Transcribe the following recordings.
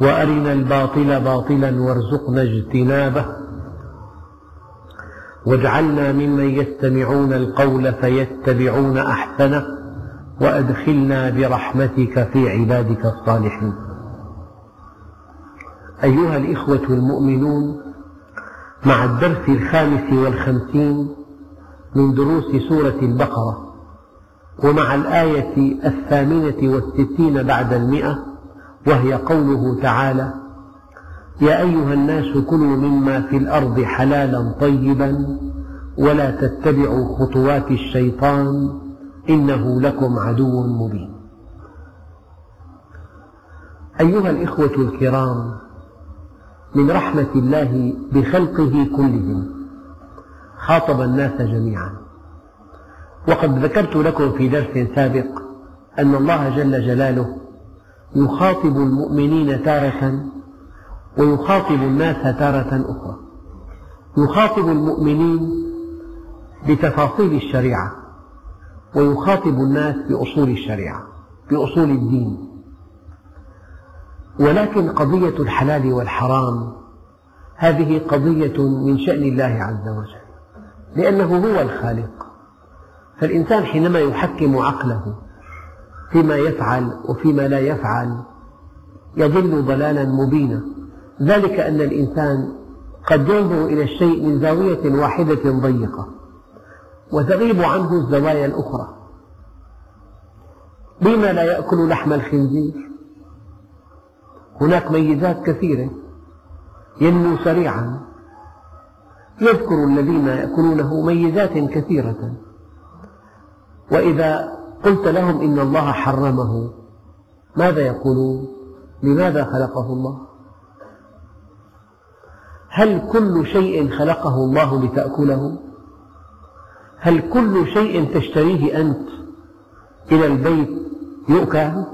وأرنا الباطل باطلا وارزقنا اجتنابه. واجعلنا ممن يستمعون القول فيتبعون أحسنه وأدخلنا برحمتك في عبادك الصالحين. أيها الإخوة المؤمنون مع الدرس الخامس والخمسين من دروس سورة البقرة ومع الآية الثامنة والستين بعد المئة وهي قوله تعالى يا أيها الناس كلوا مما في الأرض حلالا طيبا ولا تتبعوا خطوات الشيطان إنه لكم عدو مبين. أيها الإخوة الكرام من رحمة الله بخلقه كلهم خاطب الناس جميعا. وقد ذكرت لكم في درس سابق أن الله جل جلاله يخاطب المؤمنين تارة ويخاطب الناس تارة أخرى. يخاطب المؤمنين بتفاصيل الشريعة ويخاطب الناس بأصول الشريعة بأصول الدين. ولكن قضية الحلال والحرام هذه قضية من شأن الله عز وجل لأنه هو الخالق. فالإنسان حينما يحكم عقله فيما يفعل وفيما لا يفعل يضل ضلالا مبينا. ذلك أن الإنسان قد ينظر إلى الشيء من زاوية واحدة ضيقة وتغيب عنه الزوايا الأخرى. لما لا يأكل لحم الخنزير؟ هناك ميزات كثيرة ينمو سريعا. يذكر الذين يأكلونه ميزات كثيرة. وإذا قلت لهم إن الله حرمه. ماذا يقولون؟ لماذا خلقه الله؟ هل كل شيء خلقه الله لتأكله؟ هل كل شيء تشتريه أنت إلى البيت يؤكل؟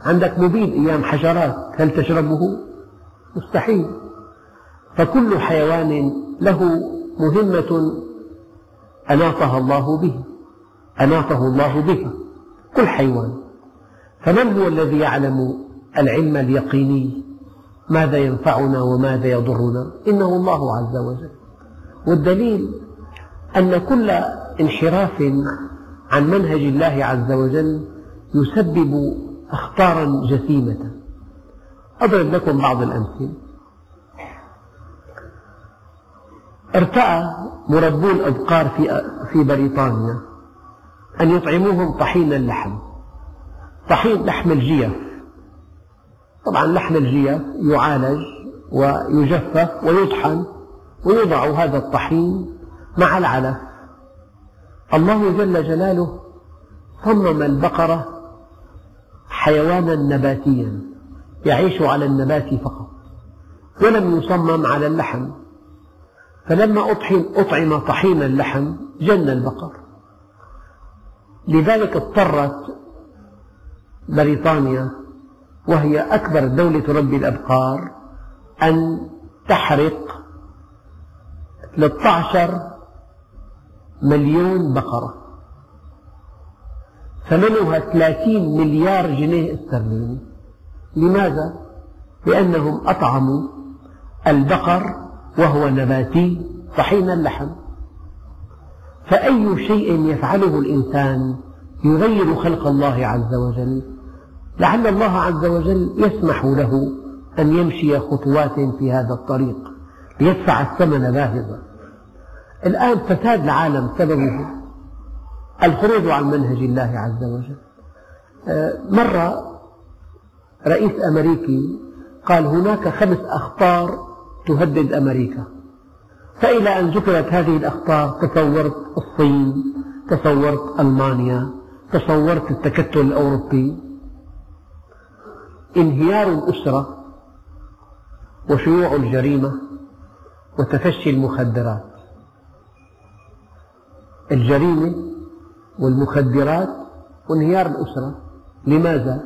عندك مبيد أيام حشرات هل تشربه؟ مستحيل. فكل حيوان له مهمة أناطها الله به. أناطه الله به كل حيوان. فمن هو الذي يعلم العلم اليقيني؟ ماذا ينفعنا وماذا يضرنا؟ إنه الله عز وجل. والدليل أن كل انحراف عن منهج الله عز وجل يسبب أخطارا جسيمة. أضرب لكم بعض الأمثلة. ارتأى مربو الأبقار في بريطانيا. أن يطعموهم طحين اللحم. طحين لحم الجيف طبعا لحم الجيف يعالج ويجفف ويطحن ويوضع هذا الطحين مع العلف الله جل جلاله صمم البقرة حيوانا نباتيا يعيش على النبات فقط ولم يصمم على اللحم. فلما أطعم طحين اللحم جن البقر. لذلك اضطرت بريطانيا وهي أكبر دولة تربي الأبقار أن تحرق 13 مليون بقرة. ثمنها 30 مليار جنيه استرليني. لماذا؟ لأنهم أطعموا البقر وهو نباتي طحين اللحم فأي شيء يفعله الإنسان يغير خلق الله عز وجل؟ لعل الله عز وجل يسمح له أن يمشي خطوات في هذا الطريق ليدفع الثمن باهظا. الآن فساد العالم سببه الخروج عن منهج الله عز وجل. مرة رئيس أمريكي قال هناك خمس أخطار تهدد أمريكا. فإلى أن ذكرت هذه الأخطار تصورت الصين تصورت ألمانيا تصورت التكتل الأوروبي. انهيار الأسرة وشيوع الجريمة وتفشي المخدرات. الجريمة والمخدرات وانهيار الأسرة. لماذا؟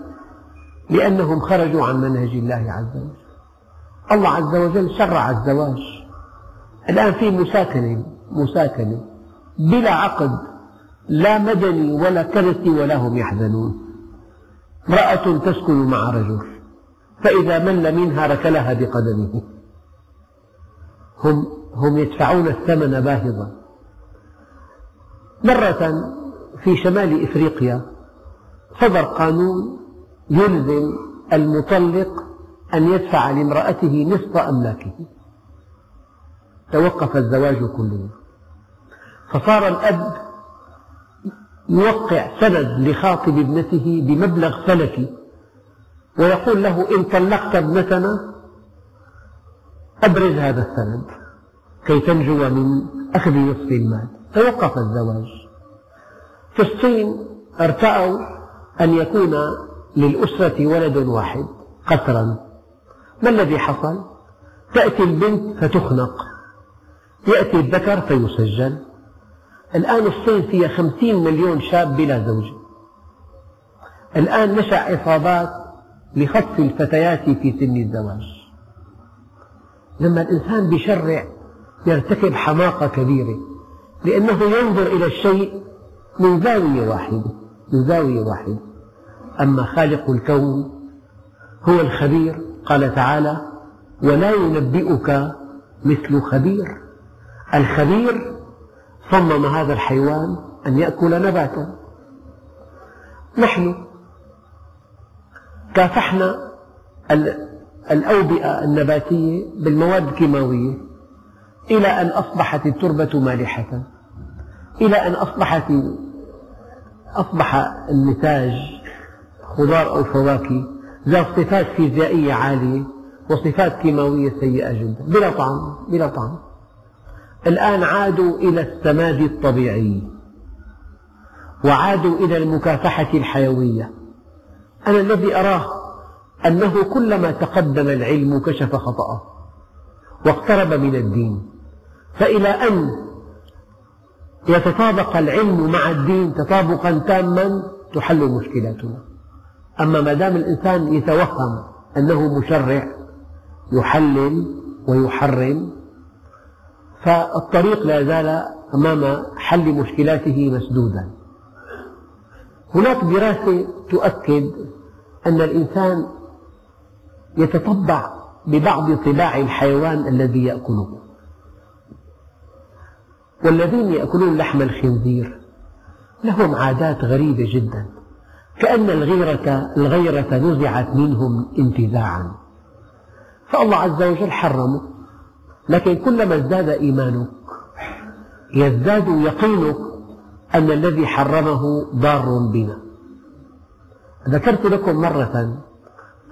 لأنهم خرجوا عن منهج الله عز وجل. الله عز وجل شرع الزواج. الآن في مساكنة مساكنة بلا عقد لا مدني ولا كرثي ولا هم يحزنون. امرأة تسكن مع رجل فإذا مل منها ركلها بقدمه. هم, هم يدفعون الثمن باهظا. مرة في شمال إفريقيا صدر قانون يلزم المطلق أن يدفع لامرأته نصف أملاكه. توقف الزواج كله. فصار الأب يوقع سند لخاطب ابنته بمبلغ فلكي ويقول له إن طلقت ابنتنا أبرز هذا السند كي تنجو من أخذ نصف المال. توقف الزواج. في الصين ارتأوا أن يكون للأسرة ولد واحد قسرا. ما الذي حصل؟ تأتي البنت فتخنق. يأتي الذكر فيسجل. الآن الصين فيها خمسين مليون شاب بلا زوجة الآن نشأ عصابات لخطف الفتيات في سن الزواج. لما الإنسان بشرع يرتكب حماقة كبيرة لأنه ينظر إلى الشيء من زاوية واحدة من زاوية واحدة. أما خالق الكون هو الخبير قال تعالى ولا ينبئك مثل خبير. الخبير صمم هذا الحيوان أن يأكل نباتا نحن كافحنا الأوبئة النباتية بالمواد الكيماوية إلى أن أصبحت التربة مالحة إلى أن أصبحت أصبح النتاج خضار أو فواكه ذات صفات فيزيائية عالية وصفات كيماوية سيئة جدا بلا طعم بلا طعم. الآن عادوا إلى السماد الطبيعي وعادوا إلى المكافحة الحيوية. أنا الذي أراه أنه كلما تقدم العلم كشف خطأه واقترب من الدين فإلى أن يتطابق العلم مع الدين تطابقا تاما تحل مشكلاتنا. أما ما دام الإنسان يتوهم أنه مشرع يحلل ويحرم فالطريق لا زال أمام حل مشكلاته مسدودا. هناك دراسة تؤكد أن الإنسان يتطبع ببعض طباع الحيوان الذي يأكله. والذين يأكلون لحم الخنزير لهم عادات غريبة جدا كأن الغيرة, الغيرة نزعت منهم انتزاعا. فالله عز وجل حرمه. لكن كلما ازداد إيمانك يزداد يقينك أن الذي حرمه ضار بنا. ذكرت لكم مرة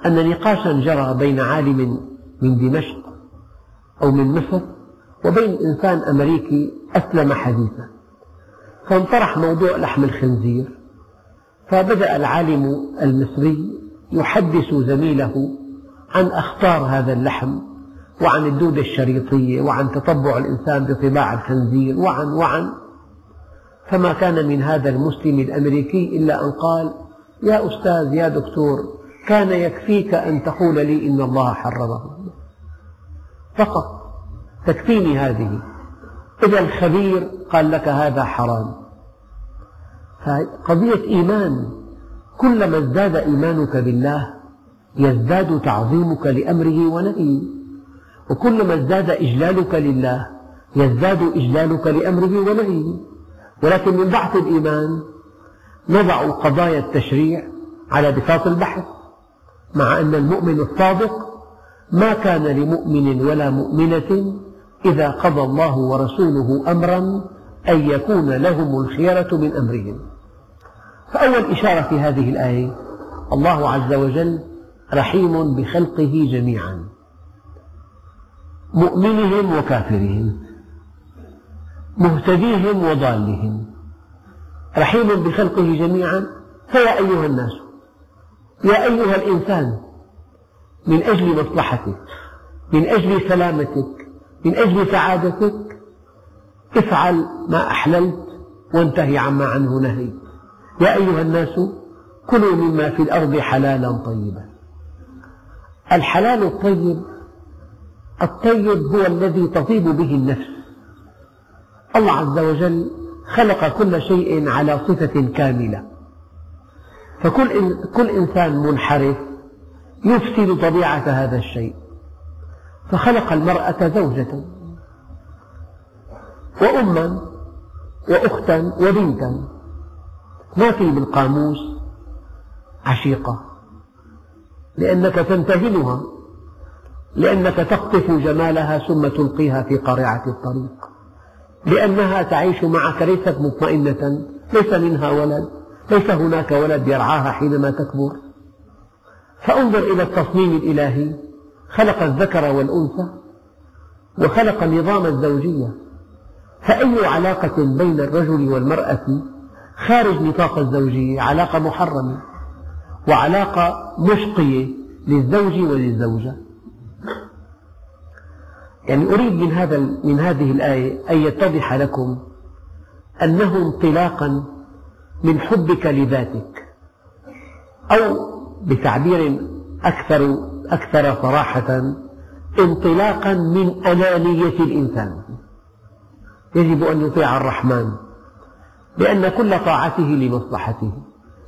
أن نقاشا جرى بين عالم من دمشق أو من مصر وبين إنسان أمريكي أسلم حديثا. فانطرح موضوع لحم الخنزير فبدأ العالم المصري يحدث زميله عن أخطار هذا اللحم وعن الدودة الشريطية وعن تطبع الإنسان بطباع الخنزير وعن وعن فما كان من هذا المسلم الأمريكي إلا أن قال يا أستاذ يا دكتور كان يكفيك أن تقول لي إن الله حرمه. فقط تكفيني هذه. إذا الخبير قال لك هذا حرام. فقضية إيمان كلما ازداد إيمانك بالله يزداد تعظيمك لأمره ونهيه وكلما ازداد إجلالك لله يزداد إجلالك لأمره ونهيه. ولكن من ضعف الإيمان نضع قضايا التشريع على بساط البحث مع أن المؤمن الصادق ما كان لمؤمن ولا مؤمنة إذا قضى الله ورسوله أمرا أن يكون لهم الخيرة من أمرهم. فأول إشارة في هذه الآية الله عز وجل رحيم بخلقه جميعا. مؤمنهم وكافرهم مهتديهم وضالهم. رحيم بخلقه جميعا. فيا أيها الناس يا أيها الإنسان من أجل مصلحتك من أجل سلامتك من أجل سعادتك افعل ما أحللت وانتهي عما عنه نهيت. يا أيها الناس كلوا مما في الأرض حلالا طيبا. الحلال الطيب الطيب هو الذي تطيب به النفس. الله عز وجل خلق كل شيء على صفة كاملة. فكل كل إنسان منحرف يفسد طبيعة هذا الشيء. فخلق المرأة زوجة. وأما وأختا وبنتا. ما في بالقاموس عشيقة. لأنك تنتهنها. لأنك تقطف جمالها ثم تلقيها في قارعة الطريق. لأنها تعيش معك ليست مطمئنة. ليس منها ولد. ليس هناك ولد يرعاها حينما تكبر. فانظر إلى التصميم الإلهي. خلق الذكر والأنثى وخلق نظام الزوجية. فأي علاقة بين الرجل والمرأة خارج نطاق الزوجية؟ علاقة محرمة وعلاقة مشقية للزوج وللزوجة. يعني أريد من, هذا من هذه الآية أن يتضح لكم أنه انطلاقا من حبك لذاتك أو بتعبير أكثر, أكثر صراحة انطلاقا من أنانية الإنسان. يجب أن يطيع الرحمن لأن كل طاعته لمصلحته.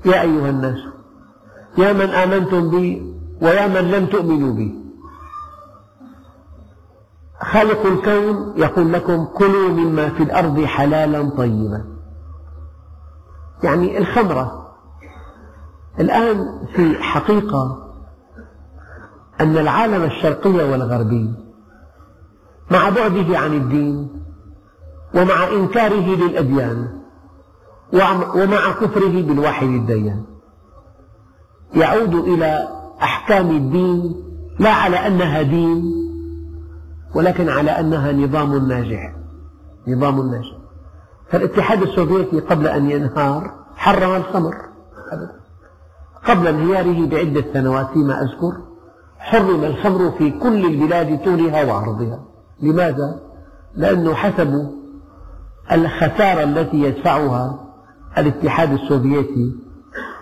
يا أيها الناس يا من آمنتم بي ويا من لم تؤمنوا بي. خالق الكون يقول لكم كلوا مما في الأرض حلالا طيبا. يعني الخمرة الآن في حقيقة أن العالم الشرقي والغربي مع بعده عن الدين ومع إنكاره للأديان ومع كفره بالواحد الديان يعود إلى أحكام الدين لا على أنها دين ولكن على أنها نظام ناجح. نظام ناجح. فالاتحاد السوفيتي قبل أن ينهار حرم الخمر. قبل انهياره بعدة سنوات فيما أذكر حرم الخمر في كل البلاد طولها وعرضها. لماذا؟ لأنه حسبوا الخسارة التي يدفعها الاتحاد السوفيتي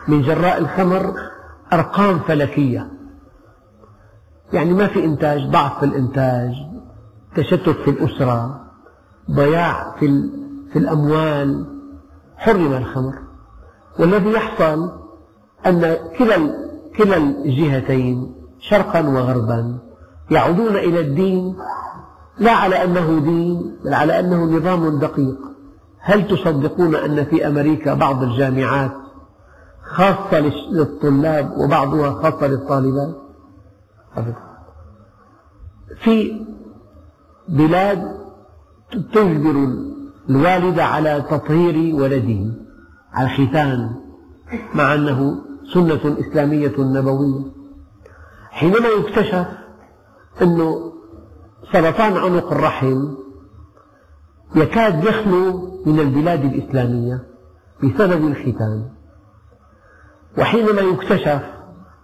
من جراء الخمر أرقام فلكية. يعني ما في إنتاج ضعف في الإنتاج تشتت في الأسرة ضياع في, في الأموال حرم الخمر. والذي يحصل أن كلا كلا الجهتين شرقا وغربا يعودون إلى الدين لا على أنه دين بل على أنه نظام دقيق. هل تصدقون أن في أمريكا بعض الجامعات خاصة للطلاب وبعضها خاصة للطالبات؟ في بلاد تجبر الوالدة على تطهير ولده. على الختان مع أنه سنة إسلامية نبوية. حينما يكتشف أن سرطان عنق الرحم يكاد يخلو من البلاد الإسلامية بسبب الختان. وحينما يكتشف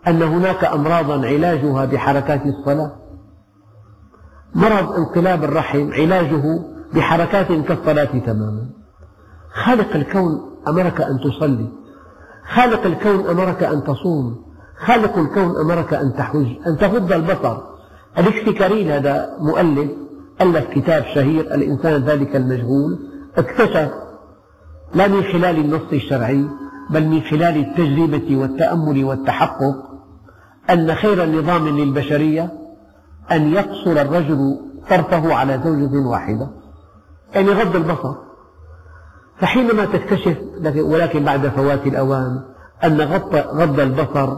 أن هناك أمراضا علاجها بحركات الصلاة مرض انقلاب الرحم علاجه بحركات كالصلاة تماما. خالق الكون أمرك أن تصلي. خالق الكون أمرك أن تصوم. خالق الكون أمرك أن تحج أن تغض البصر. الاكسكاريل هذا مؤلف ألف كتاب شهير الإنسان ذلك المجهول اكتشف لا من خلال النص الشرعي بل من خلال التجربة والتأمل والتحقق أن خير نظام للبشرية أن يقصر الرجل طرفه على زوجة واحدة يعني غض البصر. فحينما تكتشف ولكن بعد فوات الأوان أن غض البصر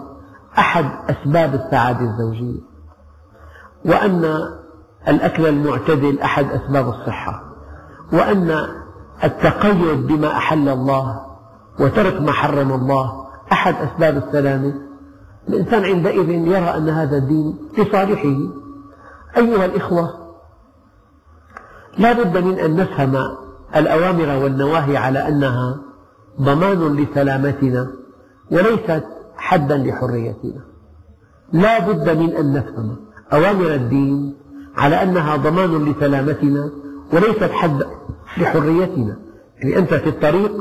أحد أسباب السعادة الزوجية وأن الأكل المعتدل أحد أسباب الصحة وأن التقيد بما أحل الله وترك ما حرم الله أحد أسباب السلامة. الإنسان عندئذ يرى أن هذا الدين لصالحه أيها الإخوة لا بد من أن نفهم الأوامر والنواهي على أنها ضمان لسلامتنا وليست حدا لحريتنا. لا بد من أن نفهم أوامر الدين على أنها ضمان لسلامتنا وليست حد لحريتنا. يعني أنت في الطريق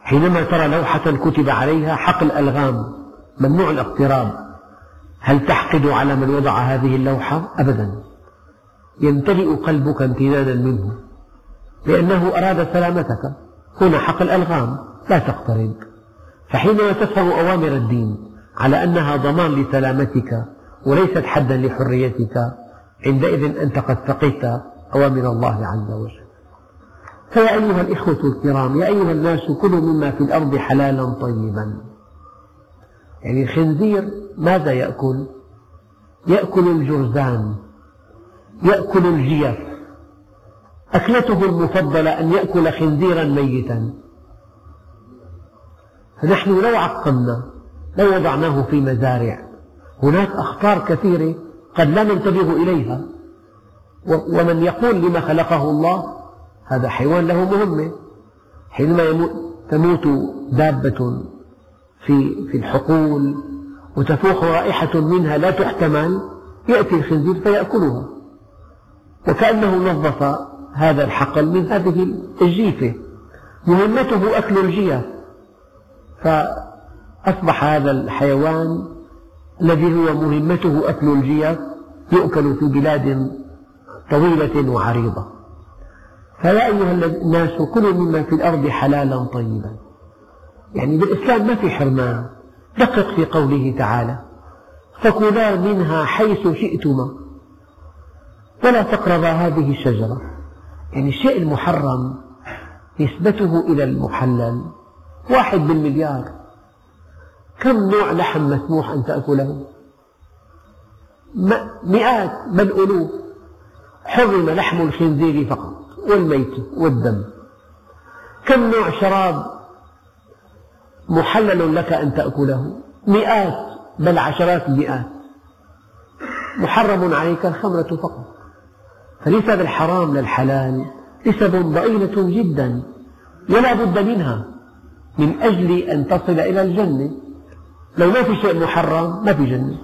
حينما ترى لوحة كتب عليها حقل ألغام ممنوع الاقتراب. هل تحقد على من وضع هذه اللوحة؟ أبدا. يمتلئ قلبك امتنانا منه لأنه أراد سلامتك. هنا حقل ألغام لا تقترب. فحينما تفهم أوامر الدين على أنها ضمان لسلامتك وليست حدا لحريتك عندئذ أنت قد فقدت أوامر الله عز وجل. فيا أيها الإخوة الكرام يا أيها الناس كلوا مما في الأرض حلالا طيبا. يعني الخنزير ماذا يأكل؟ يأكل الجرذان يأكل الجيف. أكلته المفضلة أن يأكل خنزيرا ميتا. فنحن لو عقمنا لو وضعناه في مزارع هناك أخطار كثيرة قد لا ننتبه إليها. ومن يقول لما خلقه الله هذا حيوان له مهمة. حينما تموت دابة في في الحقول وتفوح رائحة منها لا تحتمل يأتي الخنزير فيأكلها. وكأنه نظف هذا الحقل من هذه الجيفة مهمته أكل الجيف فأصبح هذا الحيوان الذي هو مهمته أكل الجيف يؤكل في بلاد طويلة وعريضة. فيا أيها الناس كلوا مما في الأرض حلالا طيبا. يعني بالإسلام ما في حرمان دقق في قوله تعالى فكلا منها حيث شئتما. ولا تقربا هذه الشجرة. يعني الشيء المحرم نسبته إلى المحلل. واحد بالمليار. كم نوع لحم مسموح أن تأكله؟ مئات بل ألوف. حرم لحم الخنزير فقط والميت والدم. كم نوع شراب محلل لك أن تأكله. مئات بل عشرات المئات محرم عليك الخمرة فقط. فنسب الحرام للحلال نسب ضئيلة جدا ولا بد منها من أجل أن تصل إلى الجنة. لو ما في شيء محرم ما في جنة.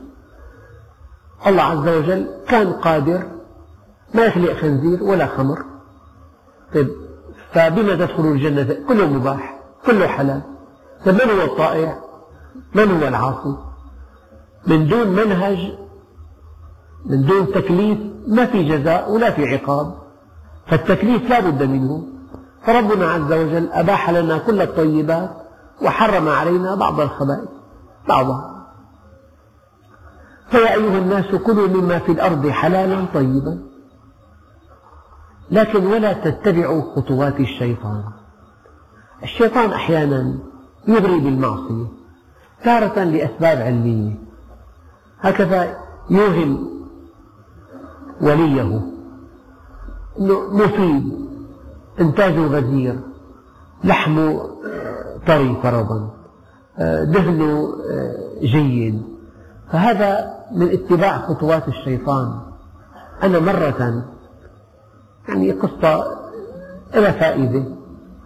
الله عز وجل كان قادر ما يخلق خنزير ولا خمر. طيب فبما تدخل الجنة كله مباح كله حلال. طيب من هو الطائع من هو العاصي؟ من دون منهج من دون تكليف ما في جزاء ولا في عقاب. فالتكليف لا بد منه. فربنا عز وجل أباح لنا كل الطيبات وحرم علينا بعض الخبائث بعضها. فيا أيها الناس كلوا مما في الأرض حلالا طيبا. لكن ولا تتبعوا خطوات الشيطان. الشيطان أحيانا يغري بالمعصية تارة لأسباب علمية. هكذا يوهم وليه مفيد إنتاجه غزير لحمه طري فرضا دهنه جيد. فهذا من اتباع خطوات الشيطان. أنا مرة يعني قصة لها فائدة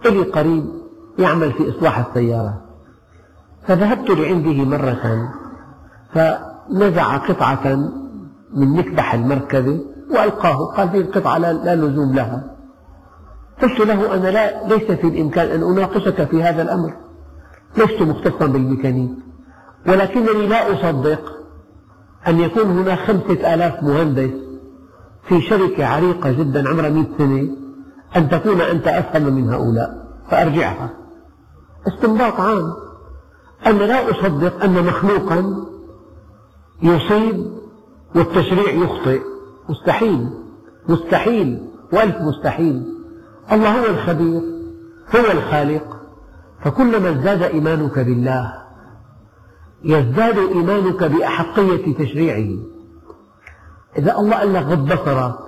إلي قريب. يعمل في إصلاح السيارات فذهبت لعنده مرة فنزع قطعة من مكبح المركبة وألقاه. قال هذه القطعة لا لزوم لها. قلت له أنا لا ليس في الإمكان أن أناقشك في هذا الأمر. لست مختصا بالميكانيك ولكنني لا أصدق أن يكون هناك خمسة آلاف مهندس في شركة عريقة جدا عمرها مئة سنة أن تكون أنت أفهم من هؤلاء. فأرجعها. استنباط عام. أنا لا أصدق أن مخلوقا يصيب والتشريع يخطئ. مستحيل. مستحيل. وألف مستحيل. الله هو الخبير. هو الخالق. فكلما ازداد إيمانك بالله يزداد إيمانك بأحقية تشريعه. إذا الله قال لك غض بصرك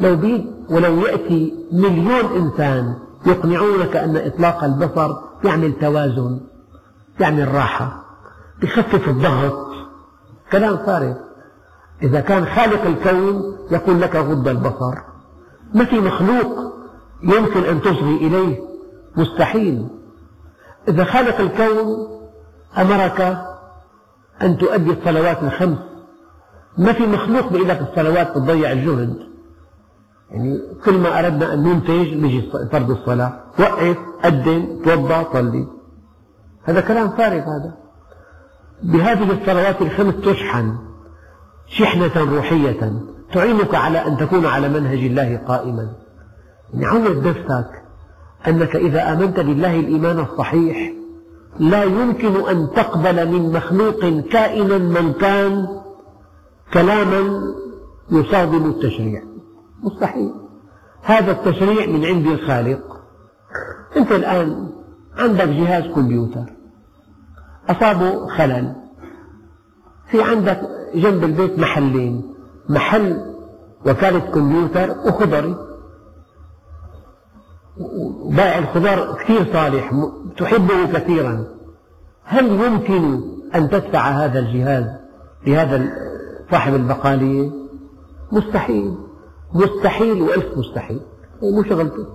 لو بيد ولو يأتي مليون إنسان يقنعونك أن إطلاق البصر يعمل توازن يعمل راحة يخفف الضغط. كلام فارغ إذا كان خالق الكون يقول لك غض البصر. ما في مخلوق يمكن أن تصغي إليه. مستحيل. إذا خالق الكون أمرك أن تؤدي الصلوات الخمس. ما في مخلوق بيقول لك الصلوات بتضيع الجهد. يعني كل ما أردنا أن ننتج بيجي فرض الصلاة وقف قدم توضأ صلي. هذا كلام فارغ هذا. بهذه الصلوات الخمس تشحن شحنة روحية تعينك على أن تكون على منهج الله قائما. يعني عود نفسك أنك إذا آمنت بالله الإيمان الصحيح لا يمكن أن تقبل من مخلوق كائنا من كان كلاما يصادم التشريع. مستحيل. هذا التشريع من عند الخالق. أنت الآن عندك جهاز كمبيوتر. أصابه خلل. في عندك جنب البيت محلين. محل وكالة كمبيوتر وخضري. بائع الخضار كثير صالح تحبه كثيرا. هل يمكن أن تدفع هذا الجهاز لهذا صاحب البقالية؟ مستحيل. مستحيل وألف مستحيل مو شغلته.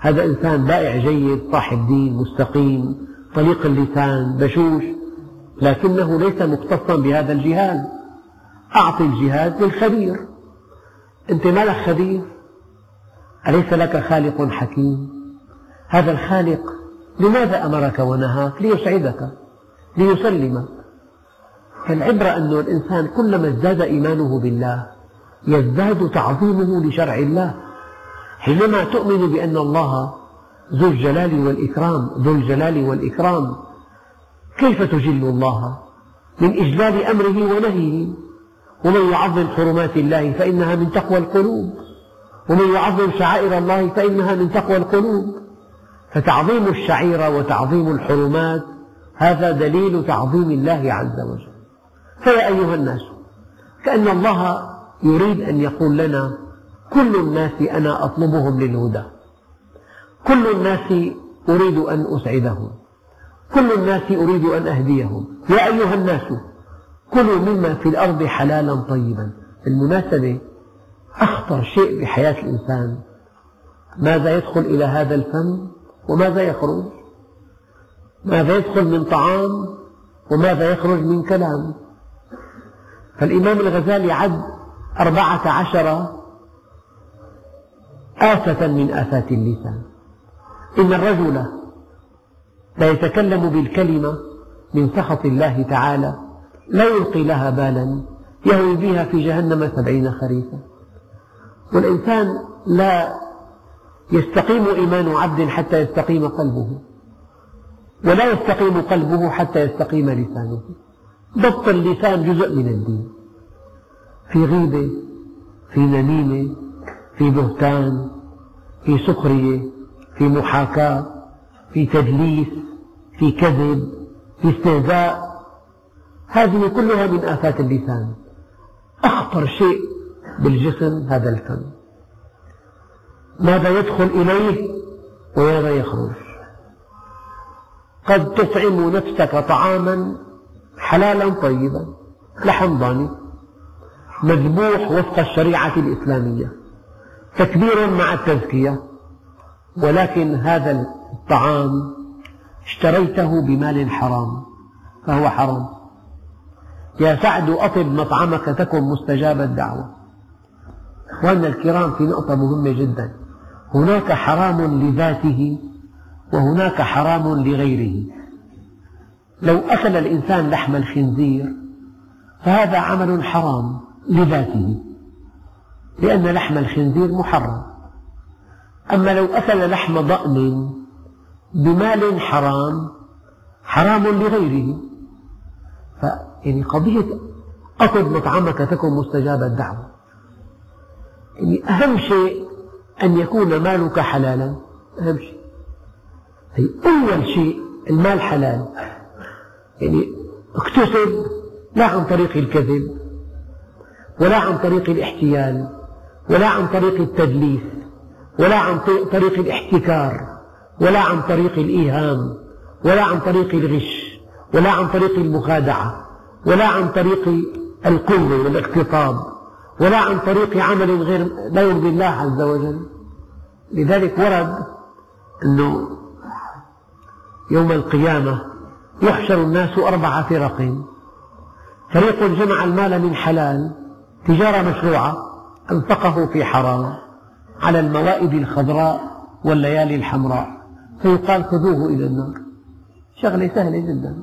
هذا إنسان بائع جيد صاحب دين مستقيم طليق اللسان بشوش لكنه ليس مختصا بهذا الجهاز أعطي الجهاز للخبير. أنت ما لك خبير؟ أليس لك خالق حكيم؟ هذا الخالق لماذا أمرك ونهاك؟ ليسعدك ليسلمك. فالعبرة أن الإنسان كلما ازداد إيمانه بالله يزداد تعظيمه لشرع الله. حينما تؤمن بأن الله ذو الجلال والإكرام ذو الجلال والإكرام كيف تجل الله؟ من إجلال أمره ونهيه. ومن يعظم حرمات الله فإنها من تقوى القلوب. ومن يعظم شعائر الله فإنها من تقوى القلوب. فتعظيم الشعيرة وتعظيم الحرمات هذا دليل تعظيم الله عز وجل. فيا أيها الناس كأن الله يريد أن يقول لنا كل الناس أنا أطلبهم للهدى. كل الناس أريد أن أسعدهم. كل الناس أريد أن أهديهم. يا أيها الناس كلوا مما في الأرض حلالا طيبا. بالمناسبة أخطر شيء بحياة الإنسان ماذا يدخل إلى هذا الفم وماذا يخرج؟ ماذا يدخل من طعام وماذا يخرج من كلام؟ فالإمام الغزالي عد أربعة عشر آفة من آفات اللسان. إن الرجل لا يتكلم بالكلمة من سخط الله تعالى لا يلقي لها بالا يهوي بها في جهنم سبعين خريفا. والإنسان لا يستقيم إيمان عبد حتى يستقيم قلبه ولا يستقيم قلبه حتى يستقيم لسانه. ضبط اللسان جزء من الدين. في غيبة في نميمة في بهتان في سخرية في محاكاة في تدليس في كذب في استهزاء. هذه كلها من آفات اللسان. أخطر شيء بالجسم هذا الفم ماذا يدخل إليه وماذا يخرج؟ قد تطعم نفسك طعاما حلالا طيبا لحم ضاني. مذبوح وفق الشريعة الإسلامية. تكبير مع التزكية. ولكن هذا الطعام اشتريته بمال حرام. فهو حرام. يا سعد أطب مطعمك تكن مستجاب الدعوة. أخواننا الكرام في نقطة مهمة جدا. هناك حرام لذاته وهناك حرام لغيره. لو أكل الإنسان لحم الخنزير فهذا عمل حرام. لذاته لأن لحم الخنزير محرم. أما لو أكل لحم ضأن بمال حرام حرام لغيره. يعني قضية أطب مطعمك تكن مستجاب الدعوة. يعني أهم شيء أن يكون مالك حلالا. أهم شيء. هي أول شيء المال حلال. يعني اكتسب لا عن طريق الكذب. ولا عن طريق الاحتيال ولا عن طريق التدليس ولا عن طريق الاحتكار ولا عن طريق الإيهام ولا عن طريق الغش ولا عن طريق المخادعة ولا عن طريق القوة والاقتصاد ولا عن طريق عمل غير لا يرضي الله عز وجل. لذلك ورد أنه يوم القيامة يحشر الناس أربع فرق. فريق جمع المال من حلال تجارة مشروعة أنفقه في حرام على الموائد الخضراء والليالي الحمراء. فيقال خذوه إلى النار. شغلة سهلة جدا.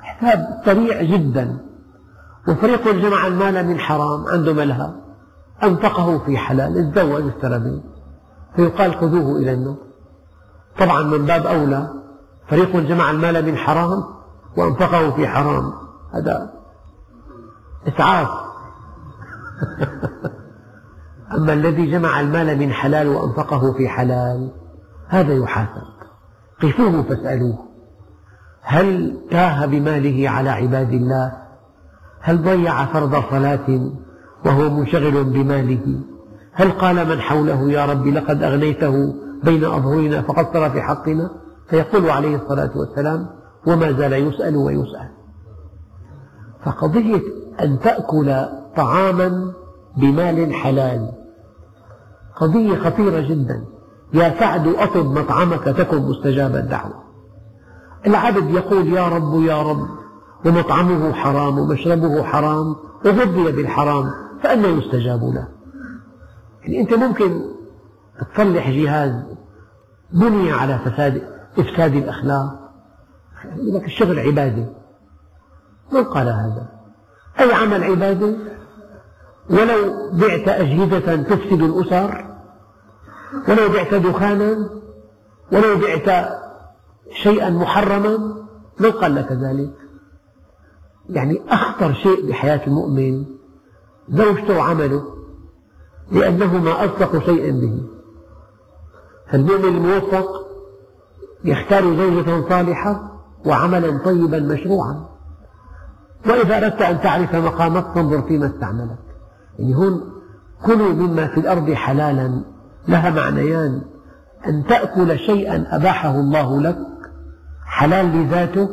حساب سريع جدا. وفريق جمع المال من حرام عنده ملهى. أنفقه في حلال تزوج اشترى بيت. فيقال خذوه إلى النار. طبعا من باب أولى فريق جمع المال من حرام وأنفقه في حرام. هذا إسعاف. أما الذي جمع المال من حلال وأنفقه في حلال هذا يحاسب. قفوه فاسألوه. هل تاه بماله على عباد الله؟ هل ضيع فرض صلاة وهو منشغل بماله؟ هل قال من حوله يا رب لقد أغنيته بين أظهرنا فقصر في حقنا؟ فيقول عليه الصلاة والسلام وما زال يسأل ويسأل. فقضية أن تأكل طعاما بمال حلال. قضية خطيرة جدا. يا سعد أطب مطعمك تكن مستجاب الدعوة. العبد يقول يا رب يا رب ومطعمه حرام ومشربه حرام وغذي بالحرام فأنا يستجاب له. يعني أنت ممكن تصلح جهاز بني على فساد إفساد الأخلاق. لك الشغل عبادة. من قال هذا؟ أي عمل عبادة؟ ولو بعت أجهزة تفسد الأسر ولو بعت دخانا ولو بعت شيئا محرما من قال لك ذلك؟ يعني أخطر شيء بحياة المؤمن زوجته وعمله لأنهما أصدق شيء به. فالمؤمن الموفق يختار زوجة صالحة وعملا طيبا مشروعا. وإذا أردت أن تعرف مقامك فانظر فيما استعملك. يعني هون كلوا مما في الأرض حلالا لها معنيان. أن تأكل شيئا أباحه الله لك حلال لذاته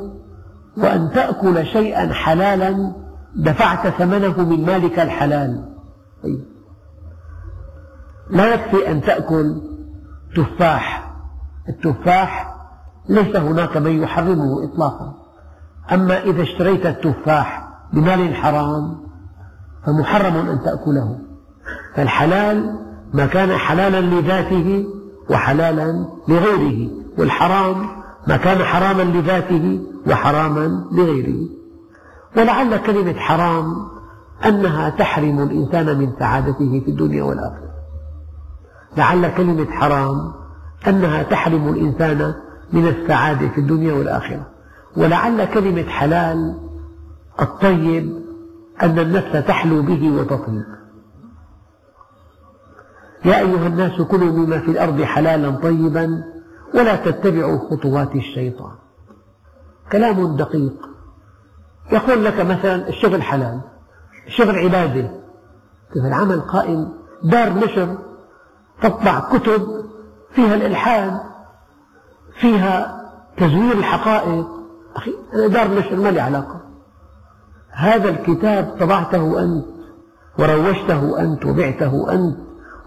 وأن تأكل شيئا حلالا دفعت ثمنه من مالك الحلال. طيب. لا يكفي أن تأكل تفاح. التفاح ليس هناك من يحرمه إطلاقا. أما إذا اشتريت التفاح بمال حرام فمحرم أن تأكله. فالحلال ما كان حلالا لذاته وحلالا لغيره والحرام ما كان حراما لذاته وحراما لغيره. ولعل كلمة حرام أنها تحرم الإنسان من سعادته في الدنيا والآخرة. لعل كلمة حرام أنها تحرم الإنسان من السعادة في الدنيا والآخرة. ولعل كلمة حلال الطيب أن النفس تحلو به وتطيب يا أيها الناس كلوا مما في الأرض حلالا طيبا ولا تتبعوا خطوات الشيطان. كلام دقيق. يقول لك مثلا الشغل حلال الشغل عبادة. العمل قائم؟ دار نشر تطبع كتب فيها الإلحاد فيها تزوير الحقائق. أخي أنا دار نشر ما لي علاقة. هذا الكتاب طبعته أنت وروجته أنت وبعته أنت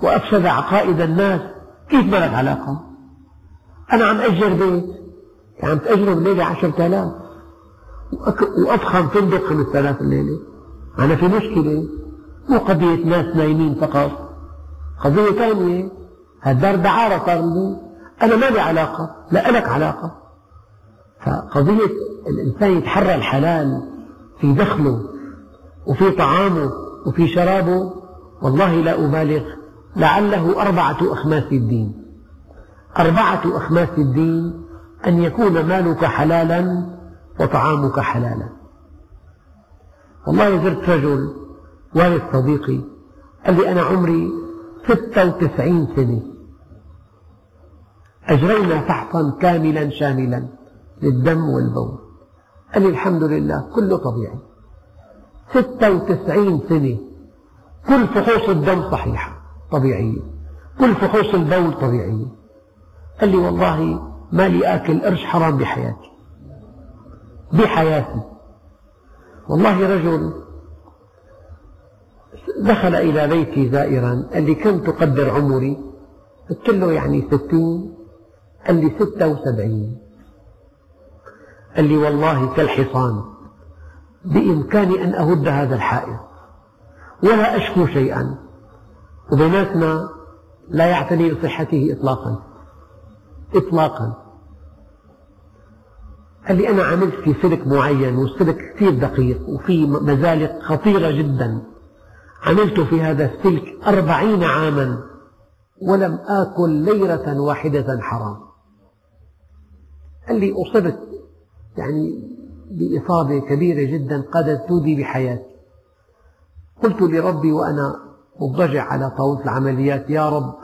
وأفسد عقائد الناس. كيف ما لك علاقة أنا عم أجر بيت عم تأجره الليلة عشرة آلاف. وأفخم فندق خمسة آلاف الليلة. أنا في مشكلة. مو قضية ناس نايمين فقط. قضية ثانية هالدار دعارة صار لي أنا ما لي علاقة لا لك علاقة. فقضية الإنسان يتحرى الحلال. في دخله وفي طعامه وفي شرابه والله لا أبالغ. لعله أربعة أخماس الدين. أربعة أخماس الدين أن يكون مالك حلالا وطعامك حلالا. والله زرت رجل والد صديقي قال لي أنا عمري ستة وتسعين سنة. أجرينا فحصا كاملا شاملا للدم والبول. قال لي الحمد لله كله طبيعي. ستة وتسعين سنة كل فحوص الدم صحيحة طبيعية. كل فحوص البول طبيعية. قال لي والله ما لي آكل قرش حرام بحياتي. بحياتي. والله رجل دخل إلى بيتي زائرا قال لي كم تقدر عمري؟ قلت له يعني ستين. قال لي ستة وسبعين. قال لي والله كالحصان بإمكاني أن أهد هذا الحائط ولا أشكو شيئا وبيناتنا لا يعتني بصحته إطلاقا إطلاقا. قال لي أنا عملت في سلك معين والسلك كثير دقيق وفي مزالق خطيرة جدا. عملت في هذا السلك أربعين عاما ولم آكل ليرة واحدة حرام. قال لي أصبت يعني بإصابة كبيرة جدا قد تودي بحياتي. قلت لربي وأنا مضطجع على طاولة العمليات يا رب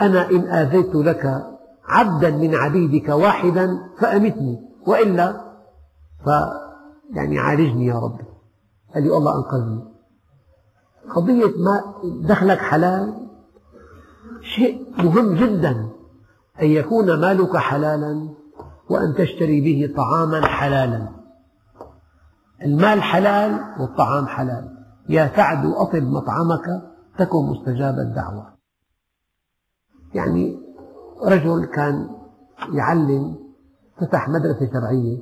أنا إن آذيت لك عبدا من عبيدك واحدا فأمتني وإلا ف يعني عالجني يا رب. قال لي الله أنقذني. قضية ما دخلك حلال شيء مهم جدا أن يكون مالك حلالا وأن تشتري به طعاما حلالا. المال حلال والطعام حلال. يا سعد أطب مطعمك تكن مستجاب الدعوة. يعني رجل كان يعلم فتح مدرسة شرعية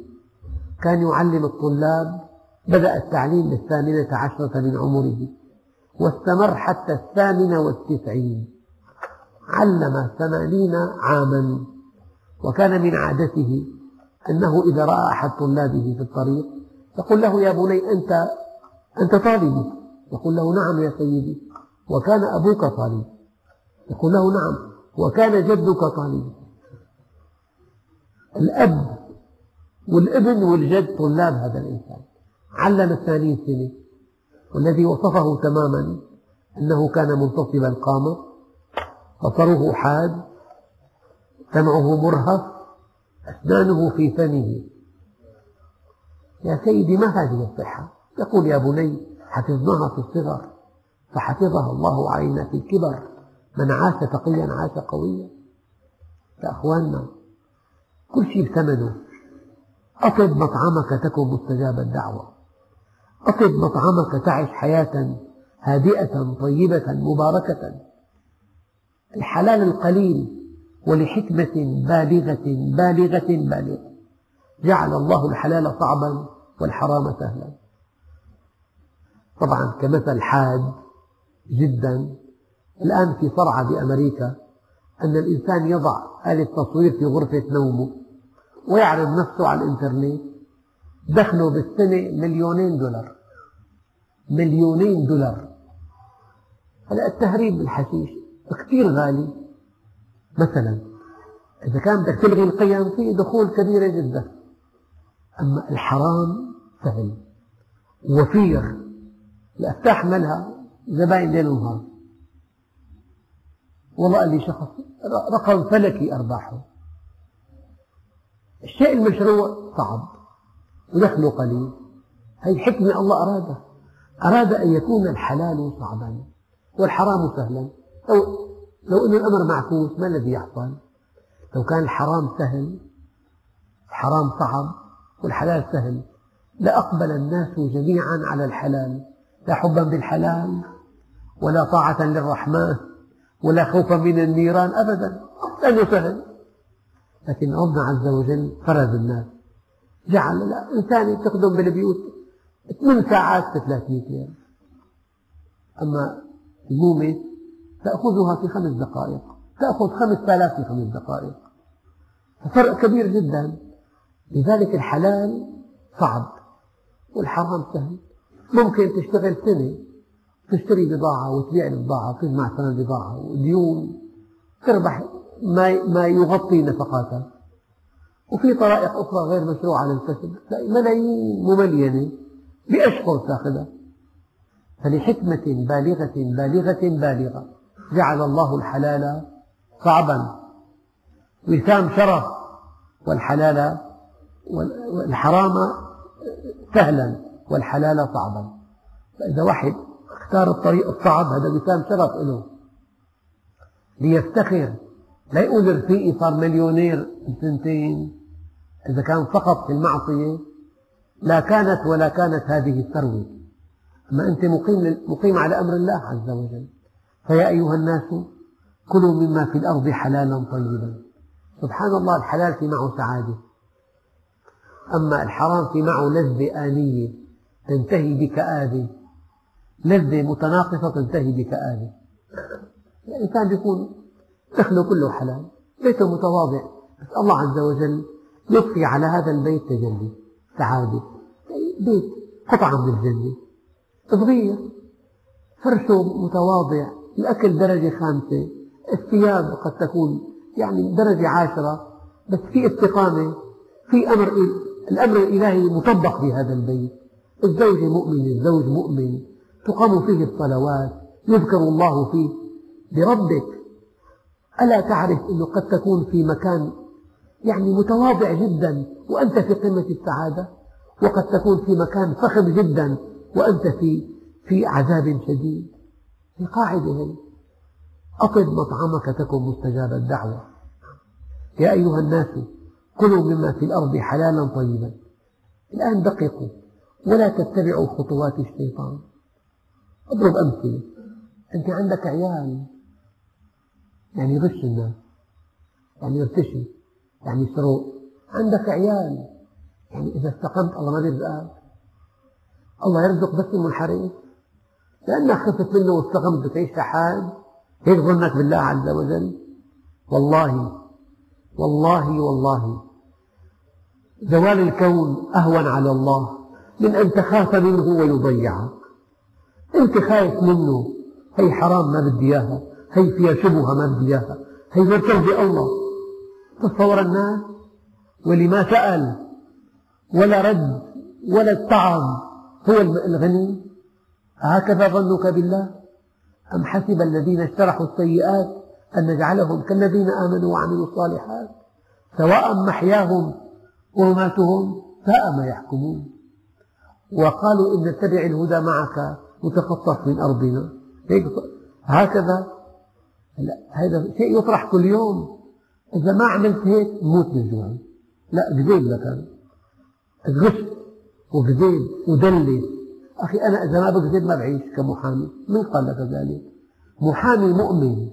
كان يعلم الطلاب بدأ التعليم بالثامنة عشرة من عمره واستمر حتى الثامنة والتسعين. علم ثمانين عاما. وكان من عادته أنه إذا رأى أحد طلابه في الطريق يقول له يا بني أنت أنت طالبي يقول له نعم يا سيدي. وكان أبوك طالب. يقول له نعم. وكان جدك طالبا الأب والابن والجد طلاب هذا الإنسان. علم الثانين سنة. والذي وصفه تماما أنه كان منتصب القامة. بصره حاد. سمعه مرهف أسنانه في فمه. يا سيدي ما هذه الصحة؟ يقول يا بني حفظناها في الصغر. فحفظها الله علينا في الكبر. من عاش تقيا عاش قويا. يا أخواننا كل شيء بثمنه. أطب مطعمك تكن مستجاب الدعوة. أطب مطعمك تعش حياة هادئة طيبة مباركة. الحلال القليل ولحكمة بالغة بالغة بالغة. جعل الله الحلال صعبا والحرام سهلا. طبعا كمثل حاد جدا. الآن في صرعة بأمريكا أن الإنسان يضع آلة تصوير في غرفة نومه ويعرض نفسه على الإنترنت. دخله بالسنة مليونين دولار. مليونين دولار. هلا التهريب بالحشيش كثير غالي. مثلا إذا كان بدك تلغي القيم فيه دخول كبيرة جدا. أما الحرام سهل. وفير. الأفتاح ملها زباين ليل ونهار والله قال لي شخص رقم فلكي أرباحه. الشيء المشروع صعب. ودخله قليل. هذه حكمة الله أرادها. أراد أن يكون الحلال صعبا. والحرام سهلا. لو أن الأمر معكوس ما الذي يحصل لو كان الحرام سهل الحرام صعب والحلال سهل لأقبل الناس جميعا على الحلال لا حبا بالحلال ولا طاعة للرحمن ولا خوفا من النيران أبدا لأنه سهل. لكن ربنا عز وجل فرز الناس. جعل الإنسان تخدم بالبيوت ثمان ساعات ب 300 ريال أما المومة تأخذها في خمس دقائق تأخذ خمس آلاف في خمس دقائق. فرق كبير جدا. لذلك الحلال صعب والحرام سهل. ممكن تشتغل سنة تشتري بضاعة وتبيع البضاعة وتجمع ثمن بضاعة وديون تربح ما يغطي نفقاتها وفي طرائق أخرى غير مشروعة للكسب ملايين مملينة بأشهر تأخذها. فلحكمة بالغة بالغة بالغة. جعل الله الحلال صعبا. وسام شرف والحلال والحرام سهلا والحلال صعبا. فإذا واحد اختار الطريق الصعب هذا وسام شرف له. ليفتخر لا يقول رفيقي صار مليونير بسنتين إذا كان فقط في المعصية لا كانت ولا كانت هذه الثروة. أما أنت مقيم, مقيم على أمر الله عز وجل. فيا أيها الناس كلوا مما في الأرض حلالا طيبا. سبحان الله الحلال في معه سعادة. أما الحرام في معه لذة آنية تنتهي بكآبة لذة متناقصة تنتهي بكآبة الإنسان يكون دخله كله حلال بيته متواضع. بس الله عز وجل يضفي على هذا البيت تجلي سعادة. بيت قطعة من الجنة. صغير فرشه متواضع. الأكل درجة خامسة الثياب قد تكون يعني درجة عاشرة بس في استقامة في أمر الأمر الإلهي مطبق في هذا البيت. الزوجة مؤمنة الزوج مؤمن تقام فيه الصلوات يذكر الله فيه. بربك ألا تعرف أنه قد تكون في مكان يعني متواضع جدا وأنت في قمة السعادة؟ وقد تكون في مكان فخم جدا وأنت في في عذاب شديد. في قاعدة هي. أطب مطعمك تكن مستجاب الدعوة. يا أيها الناس كلوا مما في الأرض حلالا طيبا. الآن دققوا ولا تتبعوا خطوات الشيطان. أضرب أمثلة. أنت عندك عيال يعني يغش الناس يعني يرتشي يعني يسرق عندك عيال يعني إذا استقمت الله ما بيرزقك. الله يرزق بس المنحرف. لأنك خفت منه واستقمت بتعيش لحال هيك ظنك بالله عز وجل. والله والله والله. زوال الكون أهون على الله من أن تخاف منه ويضيعك. أنت خايف منه. هي حرام ما بدي إياها. هي فيها شبهة ما بدي إياها. هي ما بترضي الله. تصور الناس واللي ما سأل ولا رد ولا اتعظ هو الغني. هكذا ظنك بالله؟ أم حسب الذين اشترحوا السيئات أن نجعلهم كالذين آمنوا وعملوا الصالحات؟ سواء محياهم ومماتهم ساء ما يحكمون. وقالوا إن نتبع الهدى معك نتخطف من أرضنا. هكذا. هذا شيء يطرح كل يوم. إذا ما عملت هيك موت من الجوع. لا كذب لك. غشت وكذب ودلس أخي أنا إذا ما بكذب ما بعيش كمحامي. من قال لك ذلك؟ محامي مؤمن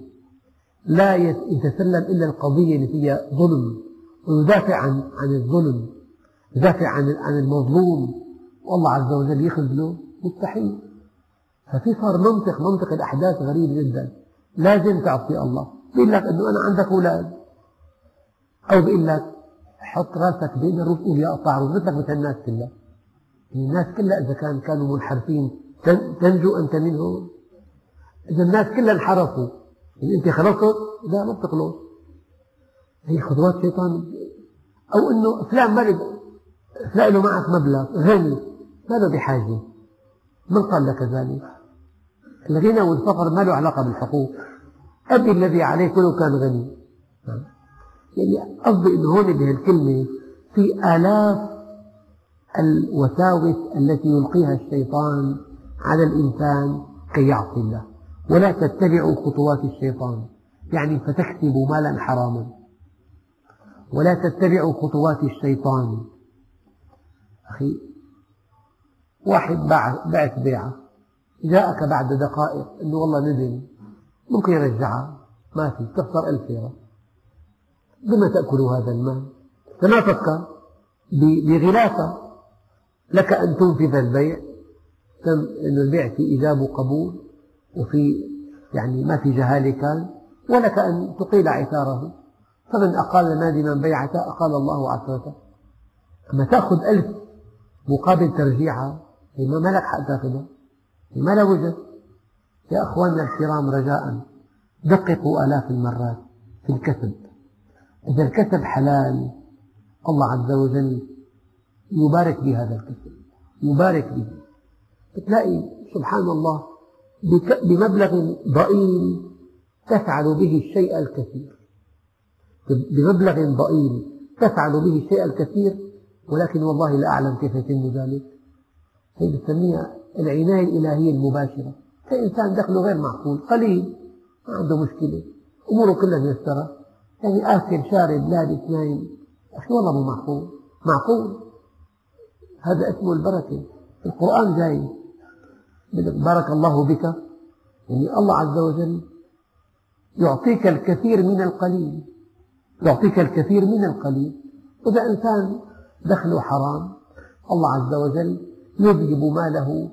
لا يتسلم إلا القضية اللي فيها ظلم ويدافع عن عن الظلم يدافع عن عن المظلوم. والله عز وجل يخذله مستحيل. ففي صار منطق منطق الأحداث غريب جدا. لازم تعصي الله. بيقول لك أنه أنا عندك أولاد. أو بيقول لك حط رأسك بين الروس قول يا روس مثلك مثل الناس كلها. الناس كلها إذا كان كانوا منحرفين تنجو أنت منهم. إذا الناس كلها انحرفوا. يعني أنت خلصت لا ما بتخلص. هي خطوات شيطان. أو أنه فلان ما فلان له معك مبلغ غني. ما له بحاجة. من قال لك ذلك؟ الغنى والفقر ما له علاقة بالحقوق. أبي الذي عليك ولو كان غني. يعني قصدي أنه هون بهالكلمة في آلاف الوساوس التي يلقيها الشيطان على الإنسان كي يعصي الله. ولا تتبعوا خطوات الشيطان. يعني فتكسبوا مالا حراما. ولا تتبعوا خطوات الشيطان. أخي واحد بعت بيعة. جاءك بعد دقائق أنه والله ندم ممكن يرجعها؟ ما في. تخسر ألف ليرة. بما تأكل هذا المال فما فكر بغلافة. لك أن تنفذ البيع. أن البيع في إيجاب وقبول وفي يعني ما في جهالة كان ولك أن تقيل عثاره. فمن أقال نادما بيعته أقال الله عثرته. أما تأخذ ألف مقابل ترجيعها هي ما لك حق تأخذها. هي ما لها وجه يا أخواننا الكرام رجاء دققوا آلاف المرات في الكسب إذا الكسب حلال الله عز وجل يبارك بهذا الكسب يبارك به. تلاقي سبحان الله بمبلغ ضئيل تفعل به الشيء الكثير. بمبلغ ضئيل تفعل به الشيء الكثير ولكن والله لا أعلم كيف يتم ذلك. هي نسميها العناية الإلهية المباشرة. كإنسان دخله غير معقول قليل ما عنده مشكلة. أموره كلها ميسرة. يعني آكل شارب لابس نايم أخي والله مو معقول. معقول. هذا اسمه البركة. القرآن جاي. بارك الله بك. يعني الله عز وجل يعطيك الكثير من القليل. يعطيك الكثير من القليل. إذا إنسان دخله حرام الله عز وجل يذهب ماله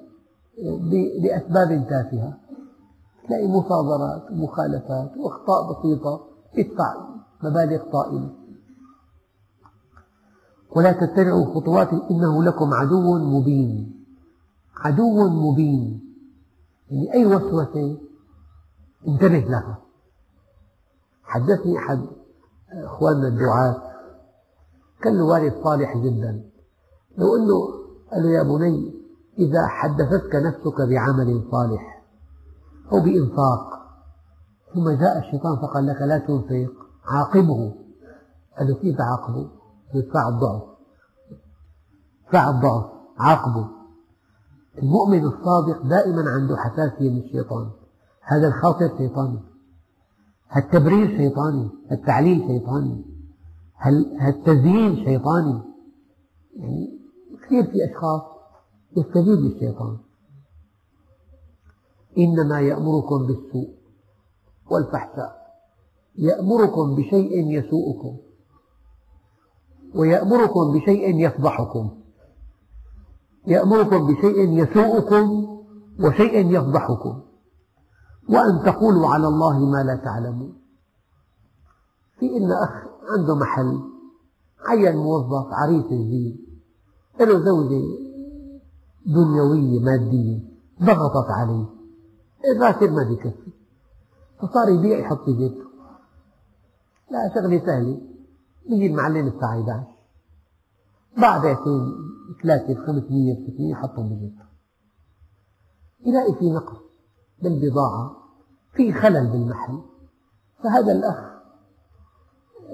لأسباب تافهة. تلاقي مصادرات ومخالفات وأخطاء بسيطة يدفع مبالغ طائلة. ولا تتبعوا خطوات إنه لكم عدو مبين. عدو مبين. يعني أي وسوسة انتبه لها. حدثني أحد أخواننا الدعاة. كان له والد صالح جدا. لو أنه قال له يا بني إذا حدثتك نفسك بعمل صالح أو بإنفاق ثم جاء الشيطان فقال لك لا تنفق عاقبه. قال له كيف عاقبه؟ ادفع الضعف. ادفع الضعف عاقبه. المؤمن الصادق دائما عنده حساسية من الشيطان. هذا الخاطر شيطاني. هالتبرير شيطاني. هالتعليل شيطاني. هالتزيين شيطاني. يعني كثير في أشخاص يستجيب للشيطان. إنما يأمركم بالسوء والفحشاء. يأمركم بشيء يسوءكم. ويأمركم بشيء يفضحكم. يأمركم بشيء يسوءكم وشيء يفضحكم. وأن تقولوا على الله ما لا تعلمون. في إن أخ عنده محل عين موظف عريس جديد له زوجة دنيوية مادية ضغطت عليه الراتب ما بيكفي. فصار يبيع يحط في جيبه. لا شغلة سهلة. يجي المعلم الساعة 11 بعد بيعتين ثلاثة خمسمية ستمية يحطهم بجيبه يلاقي في نقص بالبضاعة في خلل بالمحل. فهذا الأخ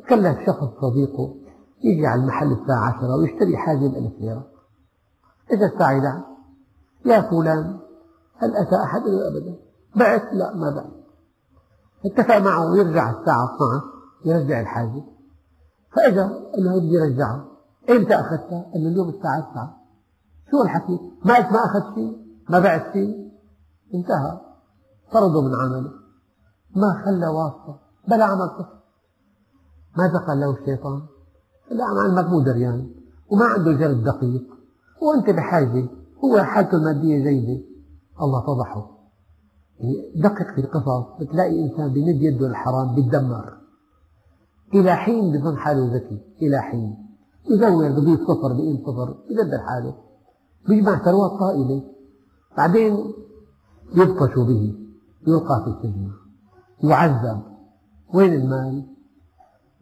كلف شخص صديقه يجي على المحل الساعة عشرة ويشتري حاجة بألف ليرة. إجا الساعة 11 يا فلان هل أتى أحد؟ أبدا بعت؟ لا ما بعت اتفق معه يرجع الساعة 12 يرجع الحاجة. قال له بدي رجعها إمتى أخذتها؟ له اليوم الساعة 9 شو الحكي؟ ما ما أخذت شيء؟ ما بعت شيء؟ انتهى. طرده من عمله. ما خلى واسطة. بلا عمل صفر ماذا قال له الشيطان؟ لا علمك مو دريان. وما عنده جلد دقيق. وأنت بحاجة. هو حالته المادية جيدة. الله فضحه. يعني دقق في القصص. بتلاقي إنسان بمد يده الحرام بيتدمر. إلى حين بظن حاله ذكي إلى حين. يزور بضيف صفر بقيم صفر يدبر حاله. بيجمع ثروات طائلة بعدين يبطش به؟ يلقى في السجن. يعذب. وين المال؟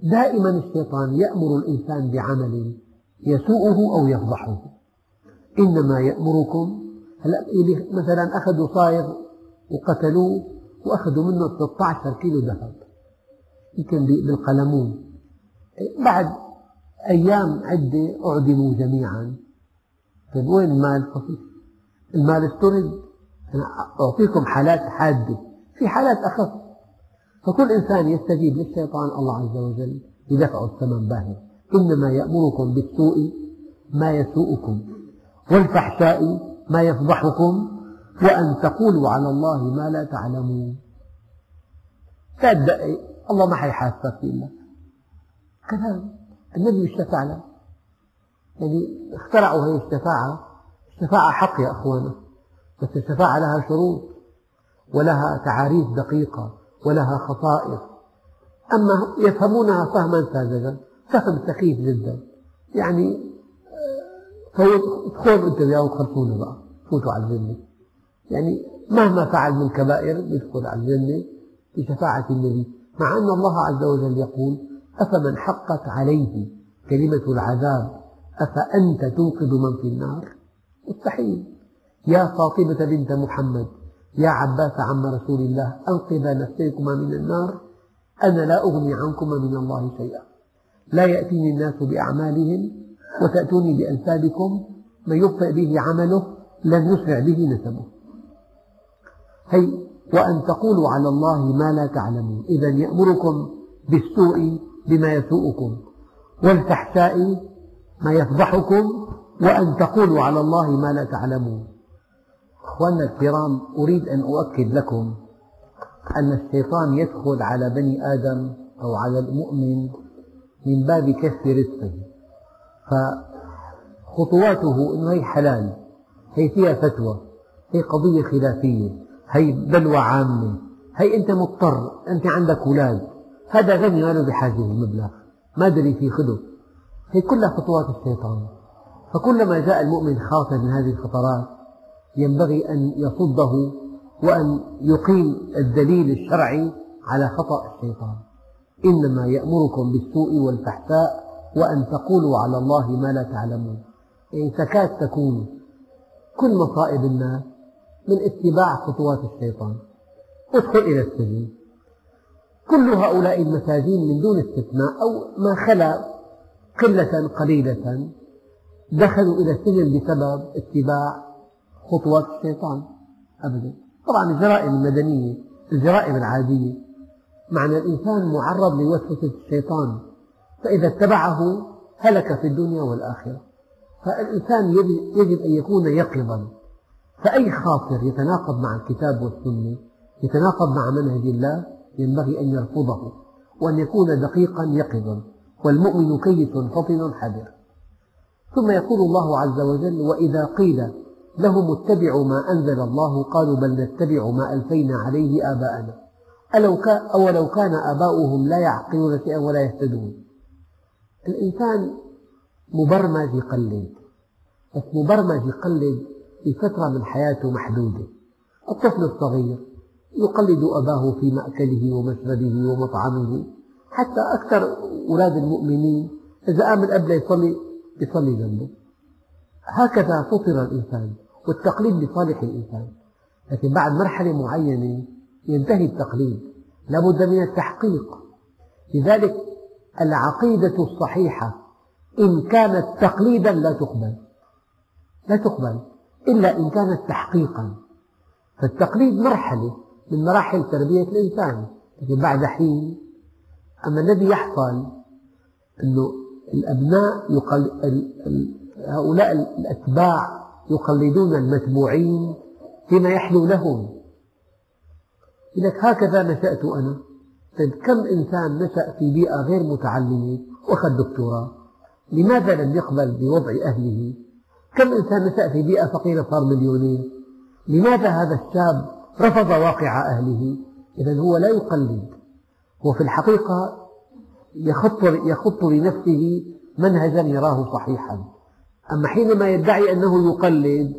دائما الشيطان يأمر الإنسان بعمل يسوءه أو يفضحه. إنما يأمركم. هلا مثلا أخذوا صايغ وقتلوه وأخذوا منه 13 كيلو ذهب. يمكن بالقلمون. بعد أيام عدة أعدموا جميعا. طيب وين المال؟ المال استرد أنا أعطيكم حالات حادة. في حالات أخف. فكل إنسان يستجيب للشيطان الله عز وجل يدفع الثمن باهظ. إنما يأمركم بالسوء ما يسوءكم والفحشاء ما يفضحكم وأن تقولوا على الله ما لا تعلمون. لا تدقق الله ما حيحاسبك إلا كلام النبي اشتفع له يعني اخترعوا هذه الشفاعة الشفاعة حق يا أخوانا بس الشفاعة لها شروط ولها تعاريف دقيقة ولها خصائص. أما يفهمونها فهما ساذجا فهم سخيف جدا. يعني ادخلوا أنت وياه وخلصونا بقى فوتوا على الجنة. يعني مهما فعل من كبائر يدخل على الجنة بشفاعة النبي. مع أن الله عز وجل يقول أفمن حقت عليه كلمة العذاب أفأنت تنقذ من في النار؟ مستحيل. يا فاطمة بنت محمد يا عباس عم رسول الله أنقذا نفسيكما من النار؟ أنا لا أغني عنكما من الله شيئا. لا يأتيني الناس بأعمالهم وتأتوني بأنسابكم من يبطئ به عمله لن يسرع به نسبه. هي وأن تقولوا على الله ما لا تعلمون. إذا يأمركم بالسوء بما يسوءكم والفحشاء ما يفضحكم وأن تقولوا على الله ما لا تعلمون. أخواننا الكرام أريد أن أؤكد لكم أن الشيطان يدخل على بني آدم أو على المؤمن من باب كسب رزقه. فخطواته أنه هي حلال هي فيها فتوى هي قضية خلافية. هي بلوى عامة. هي أنت مضطر أنت عندك أولاد هذا غني ما له بحاجة للمبلغ. ما دري فيه خذه هي كلها خطوات الشيطان. فكلما جاء المؤمن خاطر من هذه الخطرات ينبغي أن يصده وأن يقيم الدليل الشرعي على خطأ الشيطان. إنما يأمركم بالسوء والفحشاء وأن تقولوا على الله ما لا تعلمون. يعني تكاد تكون كل مصائب الناس من اتباع خطوات الشيطان. ادخل إلى السجن. كل هؤلاء المساجين من دون استثناء أو ما خلا قلة قليلة دخلوا إلى السجن بسبب اتباع خطوات الشيطان. أبدا. طبعا الجرائم المدنية الجرائم العادية. معنى الإنسان معرض لوسوسة الشيطان. فإذا اتبعه هلك في الدنيا والآخرة. فالإنسان يجب أن يكون يقظا. فأي خاطر يتناقض مع الكتاب والسنة يتناقض مع منهج الله ينبغي أن يرفضه وأن يكون دقيقا يقظا والمؤمن كيس فطن حذر. ثم يقول الله عز وجل وإذا قيل لهم اتبعوا ما أنزل الله قالوا بل نتبع ما ألفينا عليه آباءنا. أولو كان آباؤهم لا يعقلون شيئا ولا يهتدون. الإنسان مبرمج يقلد بس مبرمج يقلد في فترة من حياته محدودة. الطفل الصغير يقلد أباه في مأكله ومشربه ومطعمه. حتى أكثر أولاد المؤمنين إذا قام الأب ليصلي يصلي جنبه. هكذا فطر الإنسان والتقليد لصالح الإنسان. لكن بعد مرحلة معينة ينتهي التقليد. لا بد من التحقيق. لذلك العقيدة الصحيحة إن كانت تقليدا لا تقبل. لا تقبل. إلا إن كانت تحقيقا. فالتقليد مرحلة من مراحل تربية الإنسان. لكن بعد حين أما الذي يحصل أنه الأبناء يقل... هؤلاء الأتباع يقلدون المتبوعين فيما يحلو لهم. لك هكذا نشأت أنا. طيب كم إنسان نشأ في بيئة غير متعلمة وأخذ دكتوراه؟ لماذا لم يقبل بوضع أهله؟ كم إنسان نشأ في بيئة فقيرة صار مليونير؟ لماذا هذا الشاب رفض واقع أهله؟ إذا هو لا يقلد. هو في الحقيقة يخط, يخط لنفسه منهجا يراه صحيحا. أما حينما يدعي أنه يقلد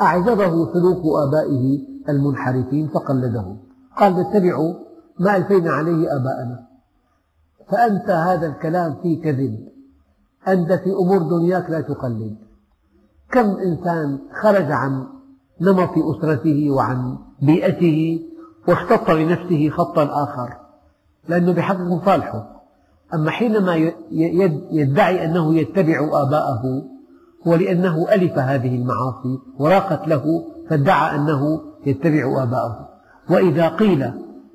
أعجبه سلوك آبائه المنحرفين فقلده قال نتبع ما ألفينا عليه آباءنا. فأنت هذا الكلام فيه كذب. أنت في أمور دنياك لا تقلد. كم إنسان خرج عن نمط أسرته وعن بيئته واختط لنفسه خطا آخر لأنه بحقق مصالحه أما حينما يدعي أنه يتبع آباءه هو لأنه ألف هذه المعاصي وراقت له فادعى أنه يتبع آباءه. وإذا قيل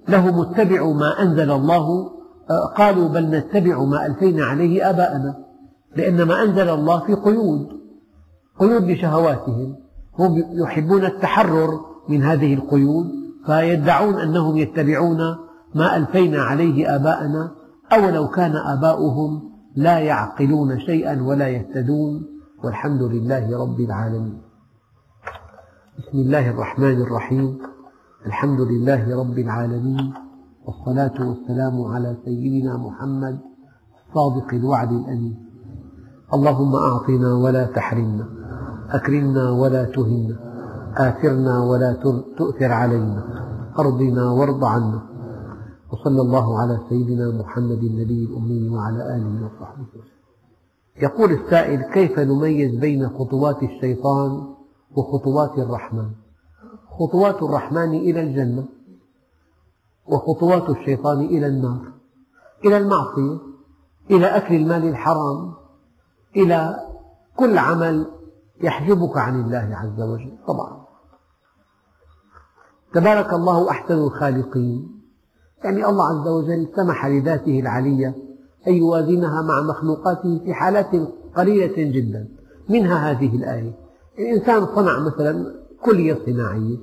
لهم اتبعوا ما أنزل الله قالوا بل نتبع ما ألفينا عليه آباءنا لأن ما أنزل الله في قيود. قيود لشهواتهم هم يحبون التحرر من هذه القيود فيدعون أنهم يتبعون ما ألفينا عليه آباءنا أولو كان آباؤهم لا يعقلون شيئا ولا يهتدون والحمد لله رب العالمين. بسم الله الرحمن الرحيم. الحمد لله رب العالمين والصلاة والسلام على سيدنا محمد صادق الوعد الأمين. اللهم أعطنا ولا تحرمنا أكرمنا ولا تهنا آثرنا ولا تؤثر علينا أرضنا وارض عنا. وصلى الله على سيدنا محمد النبي الأمي وعلى آله وصحبه وسلم. يقول السائل كيف نميز بين خطوات الشيطان وخطوات الرحمن؟ خطوات الرحمن إلى الجنة وخطوات الشيطان إلى النار إلى المعصية إلى أكل المال الحرام. إلى كل عمل يحجبك عن الله عز وجل. طبعا. تبارك الله أحسن الخالقين. يعني الله عز وجل سمح لذاته العلية أن يوازنها مع مخلوقاته في حالات قليلة جدا. منها هذه الآية. الإنسان صنع مثلا كلية صناعية.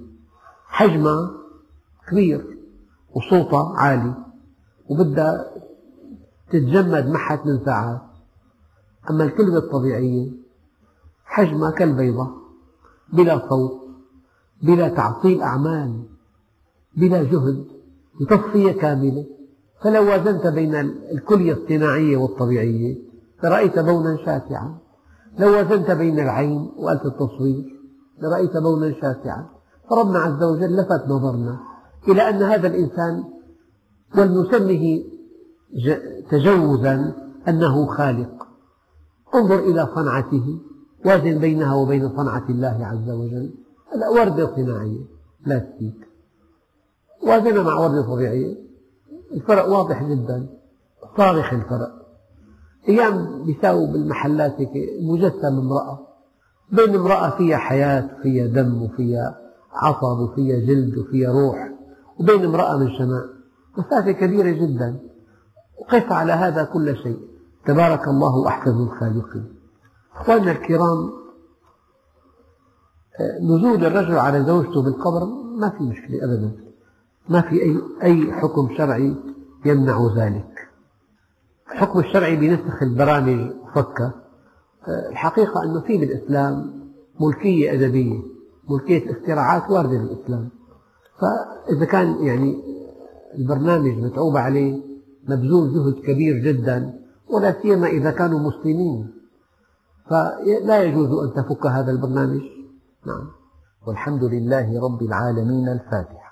حجمها كبير وصوتها عالي. وبدها تتجمد معها ثمان ساعات. أما الكلمة الطبيعية حجمها كالبيضة بلا صوت بلا تعطيل أعمال بلا جهد بتصفية كاملة. فلو وازنت بين الكلية الصناعية والطبيعية لرأيت بونا شاسعا. لو وازنت بين العين وآلة التصوير لرأيت بونا شاسعا. فربنا عز وجل لفت نظرنا إلى أن هذا الإنسان ولنسمه تجوزا أنه خالق. انظر إلى صنعته وازن بينها وبين صنعة الله عز وجل. هذا وردة صناعية بلاستيك. وازنها مع وردة طبيعية الفرق واضح جدا صارخ الفرق. أيام بيساووا بالمحلات مجسم امرأة. بين امرأة فيها حياة وفيها دم وفيها عصب وفيها جلد وفيها روح. وبين امرأة من شماء مسافة كبيرة جدا. وقف على هذا كل شيء. تبارك الله أحسن الخالقين. أخواننا الكرام نزول الرجل على زوجته بالقبر ما في مشكلة أبدا. ما في أي, أي حكم شرعي يمنع ذلك. الحكم الشرعي بنسخ البرامج فكة. الحقيقة أنه في بالإسلام ملكية أدبية ملكية الاختراعات واردة بالإسلام. فإذا كان يعني البرنامج متعوب عليه مبذول جهد كبير جدا ولا سيما إذا كانوا مسلمين. فلا يجوز أن تفك هذا البرنامج. نعم. والحمد لله رب العالمين الفاتحة